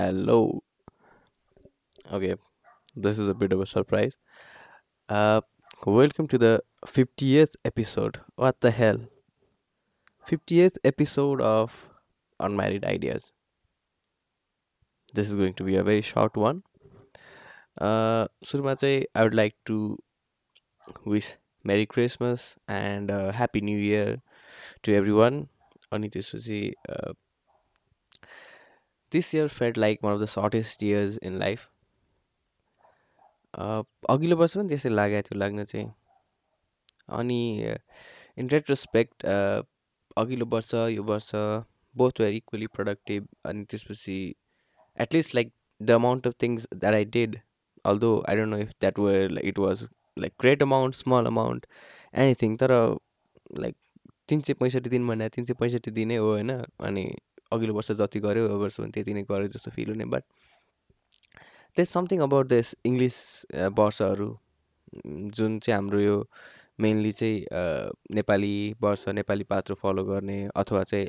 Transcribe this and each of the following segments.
Hello. Okay, this is a bit of a surprise. Uh, welcome to the 50th episode. What the hell? 50th episode of Unmarried Ideas. This is going to be a very short one. Uh, सुरुमा चाहिँ I would like to wish Merry Christmas and uh, Happy New Year to everyone. अनि त्यसपछि uh, year felt like one of the shortest years in life. Uh, अघिल्लो वर्ष पनि त्यसै लागेको थियो लाग्न चाहिँ अनि इन रेट्रोस्पेक्ट अघिल्लो वर्ष यो वर्ष बोथ वेयर इक्वली प्रोडक्टिभ अनि त्यसपछि at least like the amount of things that I did although I don't know if that were it was like great amount small amount anything तर like तिन सय पैँसठी दिन भन्दा तिन सय पैँसठी दिनै हो होइन अनि अघिल्लो वर्ष जति गऱ्यो यो वर्ष पनि त्यति नै गऱ्यो जस्तो फिल हुने बट त्यस समथिङ अबाउट दिस इङ्ग्लिस वर्षहरू जुन चाहिँ हाम्रो यो मेनली चाहिँ नेपाली वर्ष नेपाली पात्रो फलो गर्ने अथवा चाहिँ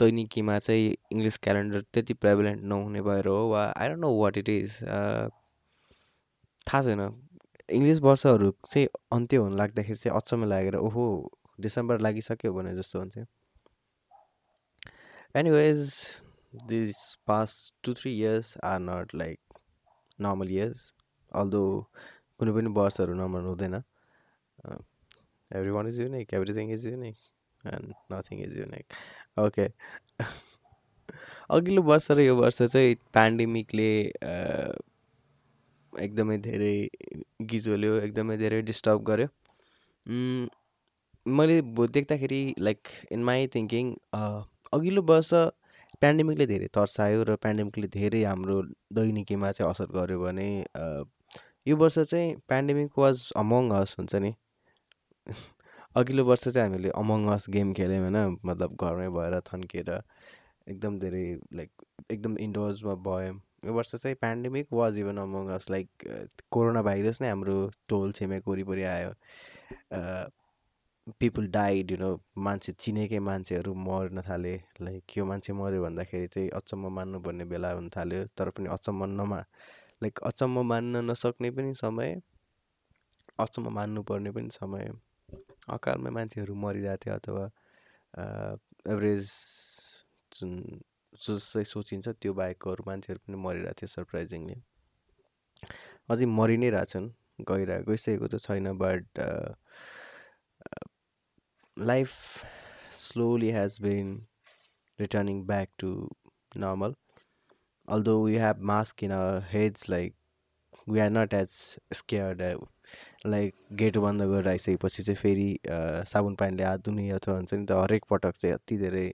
दैनिकीमा चाहिँ इङ्ग्लिस क्यालेन्डर त्यति प्रेभलेन्ट नहुने भएर हो वा I don't know what it is थाहा छैन। इङ्ग्लिस वर्षहरू चाहिँ अन्त्य हुन लाग्दाखेरि चाहिँ अचम्म लागेर ओहो डिसेम्बर लागिसक्यो भने जस्तो हुन्थ्यो। Anyways these past two three years are not like normal years. Although कुनै पनि वर्षहरू नर्मल हुँदैन everyone is unique everything is unique and nothing is unique okay अघिल्लो वर्ष र यो वर्ष चाहिँ पेन्डेमिकले एकदमै धेरै गिजोल्यो एकदमै धेरै डिस्टर्ब गर्यो मैले देख्दाखेरि लाइक इन माई थिङ्किङ अघिल्लो वर्ष पेन्डेमिकले धेरै तर्सायो र पेन्डेमिकले धेरै हाम्रो दैनिकीमा चाहिँ असर गर्यो भने यो वर्ष चाहिँ पेन्डेमिक वाज अमङ अस हुन्छ नि। अघिल्लो वर्ष चाहिँ हामीले अमङ अस गेम खेल्यौँ होइन मतलब घरमै भएर थन्किएर एकदम धेरै लाइक एकदम इन्डोर्समा भयौँ। यो वर्ष चाहिँ pandemic was even among us like corona virus नै हाम्रो टोल छिमेक वरिपरि आयो। पिपुल डाइड यु नो मान्छे चिनेकै मान्छेहरू मर्न थाले। लाइक यो मान्छे मऱ्यो भन्दाखेरि चाहिँ अचम्म मान्नुपर्ने बेला हुन थाल्यो तर पनि अचम्म नमा। लाइक अचम्म मान्न नसक्ने पनि समय अचम्म मान्नुपर्ने पनि समय। अकालमै मान्छेहरू मरिरहेको थियो अथवा एभरेज जुन जो चाहिँ सोचिन्छ त्यो बाहेकको मान्छेहरू पनि मरिरहेको थियो सरप्राइजिङली अझै मरि नै रहेछन् गइरह गइसकेको त छैन but life slowly has been returning back to normal although we have mask in our heads like we're not as scared like gate बन्द गरेर आइसकेपछि चाहिँ फेरि साबुन पानीले हात धुने अथवा हुन्छ नि त हरेक पटक चाहिँ अति धेरै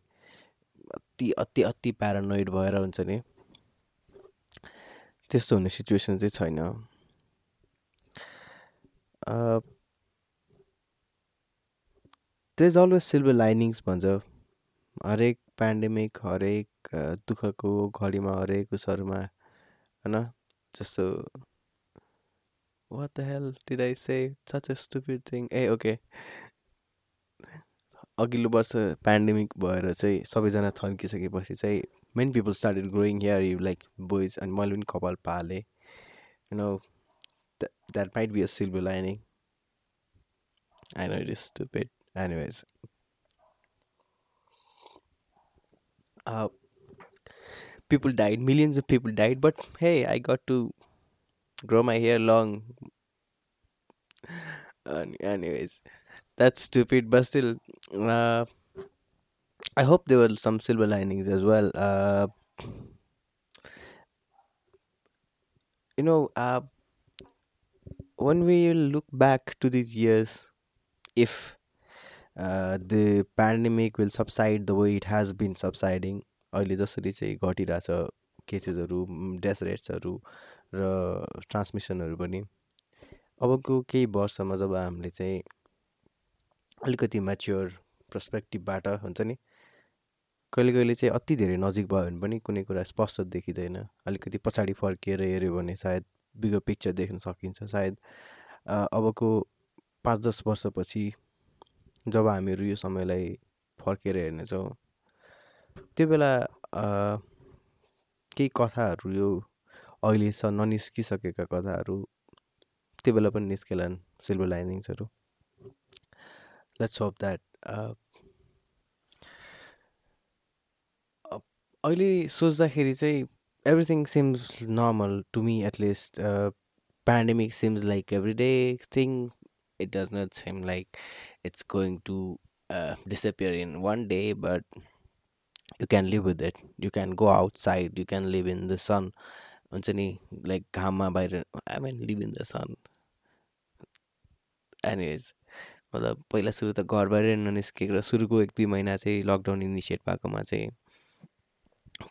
अति अति अति प्यारानोइड भएर हुन्छ नि त्यस्तो हुने सिचुएसन चाहिँ छैन there's always silver linings भन्छ। हरेक पेन्डेमिक हरेक दुःखको घडीमा हरेक उसहरूमा होइन? जस्तो what the hell did I say such a stupid thing a okay अघिल्लो वर्ष पेन्डेमिक भएर चाहिँ सबैजना थन्किसकेपछि चाहिँ many people started growing hair you like boys अनि मैले पनि कपाल पालेँ। You know that might be a silver lining I know it is stupid Anyways, uh, people died, millions of people died, but hey, I got to grow my hair long. Anyways, that's stupid, but still, uh, I hope there were some silver linings as well. Uh, you know, uh, when we look back to these years, if the pandemic will subside the way it has been subsiding. अहिले जसरी चाहिँ घटिरहेछ केसेसहरू death रेट्सहरू र ट्रान्समिसनहरू पनि। अबको केही वर्षमा जब हामीले चाहिँ अलिकति म्याच्योर पर्सपेक्टिभबाट हुन्छ नि कहिले कहिले चाहिँ अति धेरै नजिक भयो भने पनि कुनै कुरा स्पष्ट देखिँदैन। अलिकति पछाडि फर्किएर हेऱ्यो भने सायद बिगर पिक्चर देख्न सकिन्छ। सायद अबको पाँच दस वर्षपछि जब हामीहरू यो समयलाई फर्केर हेर्नेछौँ त्यो बेला केही कथाहरू यो अहिले स ननिस्किसकेका कथाहरू त्यो बेला पनि निस्केलान् सिल्भर लाइनिङ्सहरू लेट्स होप द्याट अहिले सोच्दाखेरि चाहिँ seems normal to me at least uh, pandemic seems like everyday thing it does not seem like it's going to uh, disappear in one day but you can live with it. You can go outside you can live in the sun. हुन्छ नि like घाममा बाहिर I mean live in the sun anyways मतलब पहिला सुरु त घर बाहिर ननिस्केको र सुरुको एक दुई महिना चाहिँ लकडाउन इनिसिएट भएकोमा चाहिँ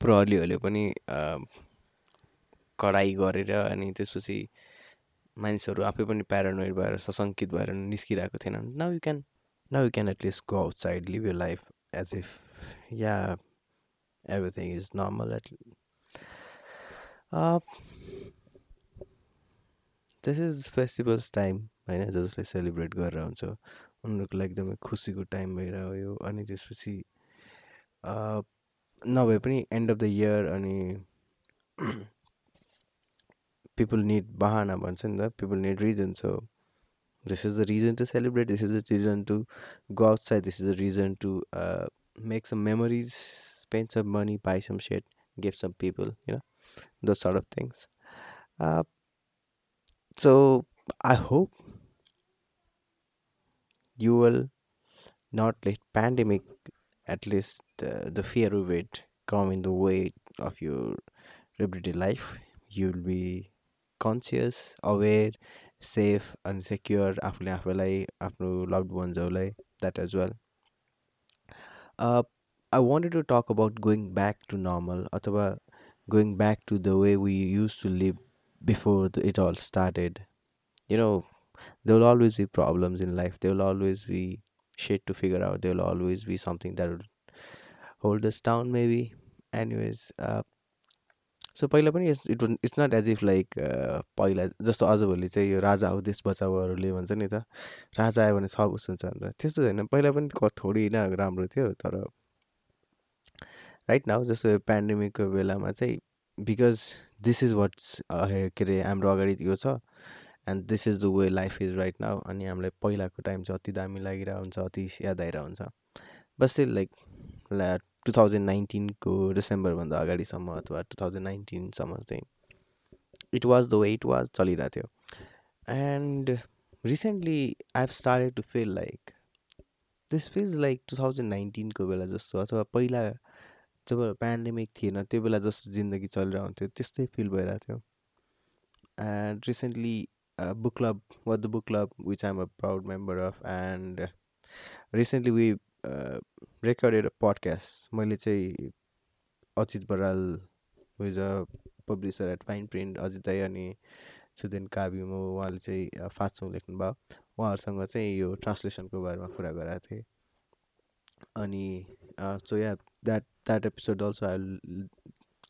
प्रहरीहरूले पनि कडाइ गरेर अनि त्यसपछि मानिसहरू आफै पनि प्यारानोइड भएर सशङ्कित भएर निस्किरहेको थिएनन्। Now you can now you can at least go outside live your life as if ya everything is normal at this is festivals time होइन जसले सेलिब्रेट गरेर हुन्छ। उनीहरूको लागि एकदमै खुसीको टाइम भइरह्यो अनि त्यसपछि नभए पनि एन्ड अफ द इयर अनि people need bahana bhans the people need reason. So this is the reason to celebrate. This is the reason to go outside. This is the reason to uh, make some memories spend some money buy some shit give some people you know those sort of things. Uh, so i hope you will not let pandemic at least uh, the fear of it come in the way of your everyday life. You'll be conscious, aware, safe, and secure आफूले आफूलाई आफ्नो loved onesहरूलाई that as well. Uh, I wanted to talk about going back to normal अथवा going back to the way we used to live before the, it all started. You know, there will always be problems in life. There will always be shit to figure out. There will always be something that will hold us down, maybe. So पहिला पनि it's it it's not as if like पहिला जस्तो अजभोलि चाहिँ यो राजा हो देश बचाउहरूले भन्छ नि त राजा आयो भने सब हुन्छ भनेर। त्यस्तो छैन। पहिला पनि थोरै होइन राम्रो थियो तर राइट नाउ जस्तो पेन्डेमिकको बेलामा चाहिँ बिकज दिस इज वाट्स के अरे हाम्रो अगाडि यो छ and this is the way life is right now अनि हामीलाई पहिलाको टाइम चाहिँ अति दामी लागिरहेको हुन्छ अति याद आइरहेको हुन्छ बस लाइक ला टु थाउजन्ड नाइन्टिनको डिसेम्बरभन्दा अगाडिसम्म अथवा टु थाउजन्ड नाइन्टिनसम्म चाहिँ it was the way it was चलिरहेको थियो. And recently I have started to feel like this feels like two thousand नाइन्टिनको बेला जस्तो अथवा पहिला जब पेन्डेमिक थिएन त्यो बेला जस्तो जिन्दगी चलिरहेको हुन्थ्यो त्यस्तै फिल भइरहेको थियो. And recently book club what the book club which I'm a proud member of and recently we recorded a podcast. मैले चाहिँ Ajit Baral who's a publisher at Fine Print Ajit दाई अनि सुदेन काव्यमो उहाँले चाहिँ फाँचौँ लेख्नुभयो। उहाँहरूसँग चाहिँ यो ट्रान्सलेसनको बारेमा कुरा गराएको थिएँ। अनि so ya that that episode also I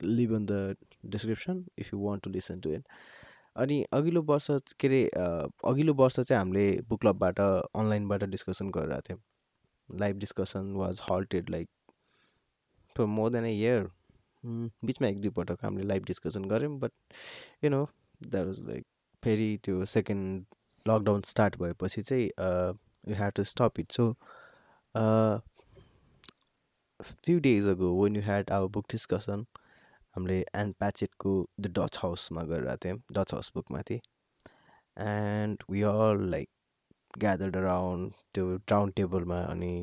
leave on the description if you want to listen to it अनि अघिल्लो वर्ष के अरे अघिल्लो वर्ष चाहिँ हामीले बुक क्लबबाट अनलाइनबाट डिस्कसन गरिरहेको थियौँ। Live discussion was halted like for more than a year बिचमा एक दुईपटक हामीले लाइभ डिस्कसन गऱ्यौँ but you know that was like फेरि त्यो सेकेन्ड लकडाउन स्टार्ट भएपछि चाहिँ you have to stop it so few days ago when you had our book discussion हामीले एन्ड प्याचेटको द डच हाउसमा गरिरहेको थियौँ Dutch house बुकमाथि and we all like gathered around त्यो राउन्ड टेबलमा अनि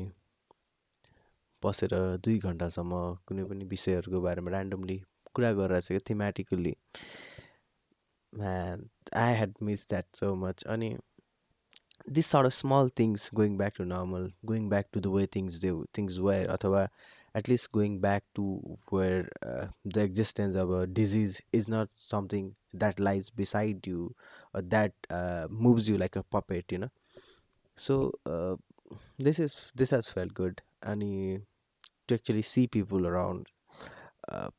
बसेर दुई घन्टासम्म कुनै पनि विषयहरूको बारेमा ऱ्यान्डमली कुरा छ क्या thematically I had miss that so much अनि this sort of small things going back to normal going back to the way things do things were अथवा at least going back to where uh, the existence of a disease is not something that lies beside you or that uh, moves you like a puppet you know this is this has felt good. And to actually see people around. Uh,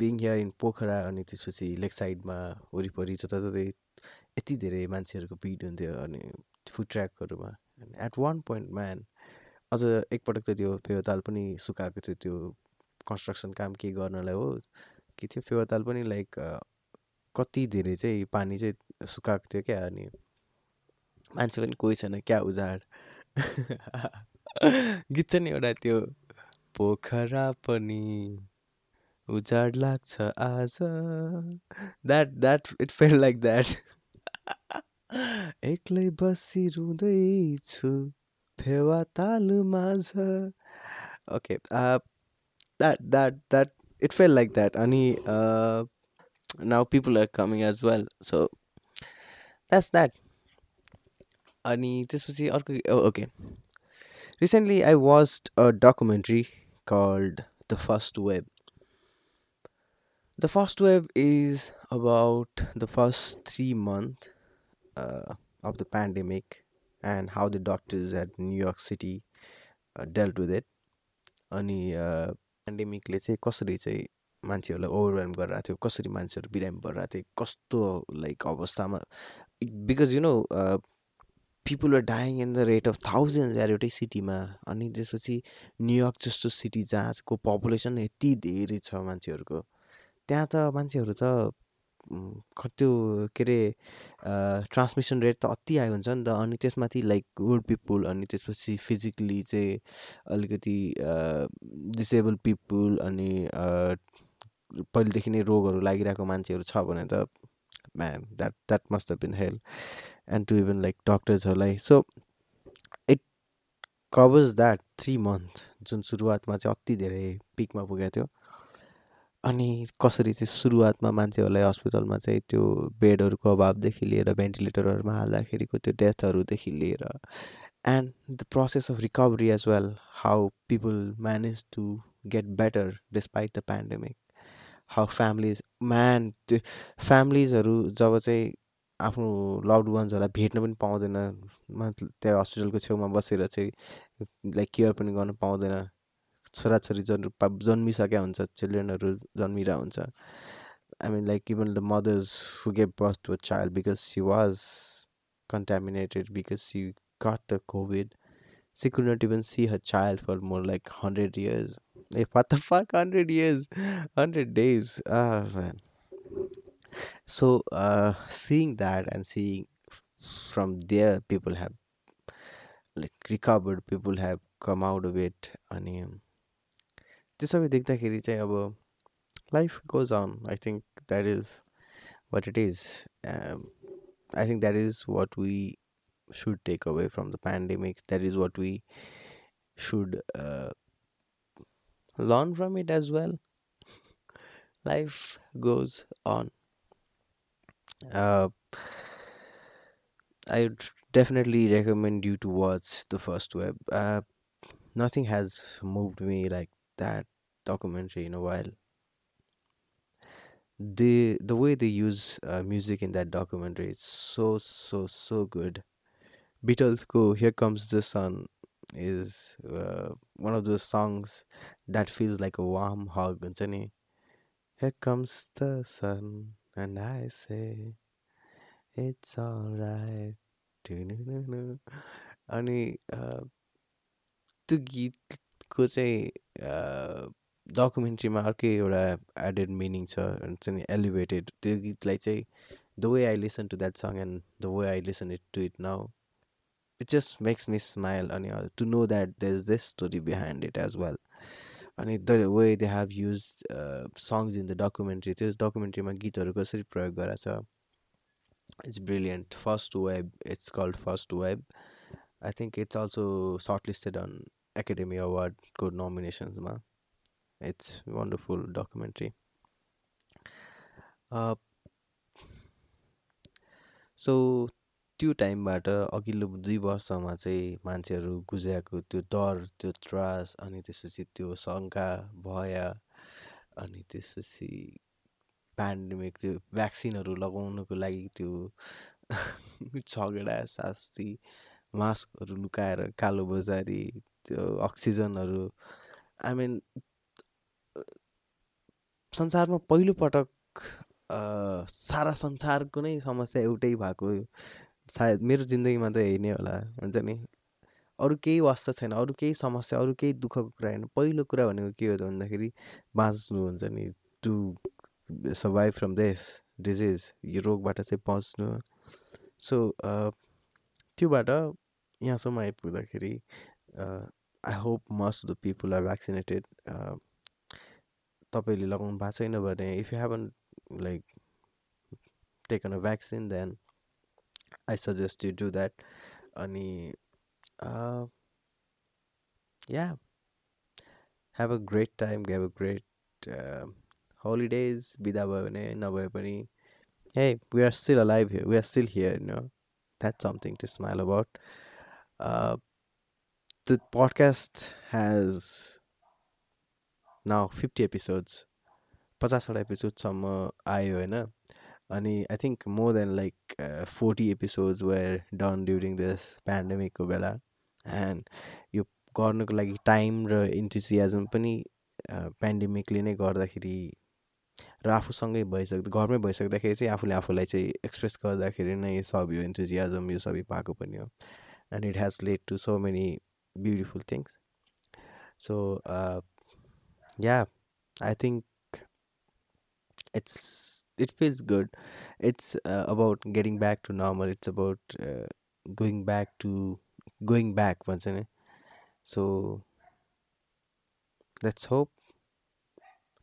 being here in Pokhara अनि त्यसपछि लेक साइडमा वरिपरि जताततै यति धेरै मान्छेहरूको भिड हुन्थ्यो अनि फुड ट्र्याकहरूमा एट वान पोइन्ट म्यान अझ एकपटक त त्यो पेयताल पनि सुकाएको थियो त्यो कन्स्ट्रक्सन काम केही गर्नलाई हो? कि थियो? फेवाताल पनि लाइक कति धेरै चाहिँ पानी चाहिँ सुकाएको थियो क्या अनि मान्छे पनि कोही छैन क्या उजाड? गीत छ नि एउटा त्यो पोखरा पनि उजाड लाग्छ आज। That that it felt like that एक्लै बसी रुँदैछु फेवा ताल माझ। Okay that that that it felt like that अनि now people are coming as well so that's that अनि त्यसपछि अर्को okay recently I watched a documentary called the First Wave the First Wave is about the first three month pandemic and how the doctors at New York City uh, dealt with it. अनि पेन्डेमिकले चाहिँ कसरी चाहिँ मान्छेहरूलाई overwhelm गरिरहेको थियो कसरी मान्छेहरू बिरामी परिरहेको थियो कस्तो लाइक अवस्थामा because you know people are dying in the rate of thousand यार एउटै सिटीमा अनि त्यसपछि न्युयोर्क जस्तो सिटी जहाँको पपुलेसन यति धेरै छ मान्छेहरूको। त्यहाँ त मान्छेहरू त त्यो के अरे ट्रान्समिसन रेट त अति हाई हुन्छ नि त। अनि त्यसमाथि लाइक ओल्ड पिपुल अनि त्यसपछि फिजिकली चाहिँ अलिकति डिसेबल पिपुल अनि पहिलेदेखि नै रोगहरू लागिरहेको मान्छेहरू छ भने त man that that must been help and to even like डक्टर्सहरूलाई so it covers that three month जुन सुरुवातमा चाहिँ अति धेरै पिकमा पुगेको थियो अनि कसरी चाहिँ सुरुवातमा मान्छेहरूलाई हस्पिटलमा चाहिँ त्यो बेडहरूको अभावदेखि लिएर भेन्टिलेटरहरूमा हाल्दाखेरिको त्यो डेथहरूदेखि लिएर and the process of recovery as well how people manage to get better despite the pandemic how families man त्यो फ्यामिलिजहरू जब चाहिँ आफ्नो लभड वान्सहरूलाई भेट्न पनि पाउँदैन त्यहाँ हस्पिटलको छेउमा बसेर चाहिँ लाइक केयर पनि गर्नु पाउँदैन छोराछोरी जन्म जन्मिसकेका हुन्छ चिल्ड्रेनहरू जन्मिरहेको हुन्छ I mean like even the mothers who gave birth to a child because she was contaminated because she got the COVID. She could not even see her child for more like 100 years. Hey, what the fuck? 100 years? 100 days? Ah, man. So, uh, seeing that and seeing from there, people have like recovered, people have come out of it. And um, त्यो सबै देख्दाखेरि चाहिँ अब life goes on I think that is what it is I think that is what we should take away from the pandemic. That is what we should uh, learn from it as well. Life goes on. Uh, I would definitely recommend you to watch the first web. Uh, nothing has moved me like that documentary in a while. The the way they use uh, music in that documentary is so so so good. Beatles go Here Comes the Sun is uh, one of those songs that feels like a warm hug. हुन्छ नि Here comes the sun and I say it's alright. अनि त्यो गीतको चाहिँ डकुमेन्ट्रीमा अर्कै एउटा added meaning छ हुन्छ नि एलिभेटेड त्यो गीतलाई चाहिँ the way I listen to that song and the way I listen it to it now it just makes me smile अनि to know that the is this story behind it as well अनि the way they have use songs in the documentary त्यो डकुमेन्ट्रीमा गीतहरू कसरी प्रयोग गरेको छ it's brilliant First Wave it's called First Wave I think it's also short listed on Academy अवार्डको नोमिनेसन्समा it's wonderful documentary so त्यो टाइमबाट अघिल्लो दुई वर्षमा चाहिँ मान्छेहरू गुज्रेको त्यो डर त्यो त्रास अनि त्यसपछि त्यो शङ्का भय अनि त्यसपछि पेन्डेमिक त्यो भ्याक्सिनहरू लगाउनुको लागि त्यो झगडा शास्ति मास्कहरू लुकाएर कालो बजारी त्यो अक्सिजनहरू आई मिन संसारमा पहिलोपटक सारा संसारको नै समस्या एउटै भएको सायद मेरो जिन्दगीमा त यही नै होला हुन्छ नि? अरू केही वास्ता छैन अरू केही समस्या अरू केही दुःखको कुरा होइन। पहिलो कुरा भनेको के हो त भन्दाखेरि बाँच्नु हुन्छ नि। To survive from this disease यो रोगबाट चाहिँ बच्नु सो त्योबाट यहाँसम्म आइपुग्दाखेरि I hope must the people are vaccinated तपाईँले लगाउनु भएको छैन भने if you haven like taken a vaccine then I suggest you do that अनि ya have a great time have a great holidays बिदा भयो भने नभए पनि hey we are still alive here we are still here know that something to smile about the podcast has now fifty episodes पचासवटा एपिसोडसम्म आयो होइन अनि I think more than like forty episodes were done during this पेन्डेमिकको बेला and यो गर्नुको लागि time र इन्थुसियाजम पनि पेन्डेमिकले नै गर्दाखेरि र आफूसँगै भइसक्दा घरमै भइसक्दाखेरि चाहिँ आफूले आफूलाई चाहिँ एक्सप्रेस गर्दाखेरि नै सब यो इन्थुजियाजम यो सबै पाएको पनि हो। And it has led to so many beautiful things so ya I think it's it feels good. It's uh, about getting back to normal. It's about uh, going back to going back भन्छ नि so let's hope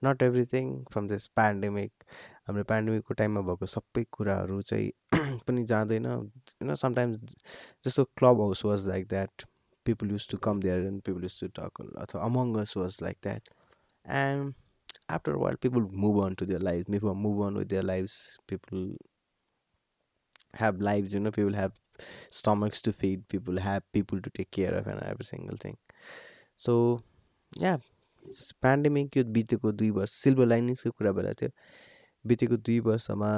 not everything from this pandemic हाम्रो पेन्डेमिकको टाइममा भएको सबै कुराहरू चाहिँ पनि जाँदैन। होइन समटाइम्स जस्तो Clubhouse was like that people use to come there and people use to talk अथवा Among Us was like that and after a while people move on to their lives people move on with their lives people have lives you know people have stomachs to feed people have people to take care of and every single thing so yeah pandemic यो बितेको दुई वर्ष silver लाइनिङ्सको कुरा भइरहेको थियो बितेको दुई वर्षमा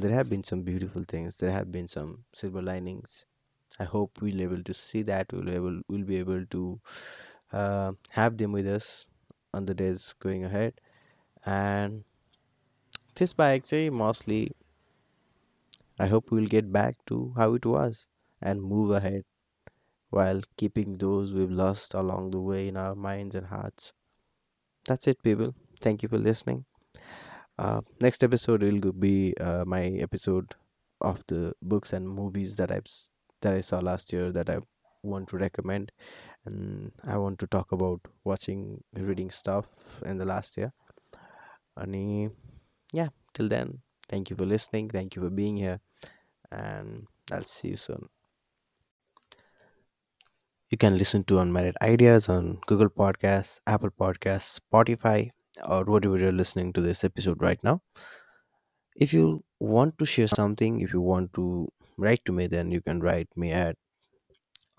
there have been some beautiful things there have been some silver linings I hope will able to see that will able will be able to have them with us on the days going ahead. And this bike say mostly i hope we'll get back to how it was and move ahead while keeping those we've lost along the way in our minds and hearts. That's it people. Thank you for listening. Uh, next episode will be uh, my episode of the books and movies that i that i saw last year that i want to recommend and I want to talk about watching reading stuff in the last year. And yeah, till then, thank you for listening. Thank you for being here, and I'll see you soon. You can listen to Unmarried Ideas on Google Podcasts, Apple Podcasts, Spotify, or whatever you're listening to this episode right now. If you want to share something, if you want to write to me, then you can write me at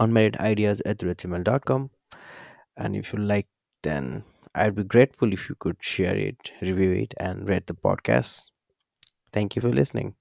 unmarriedideas at. And if you like, then I'd be grateful if you could share it, review it, and rate the podcast. Thank you for listening.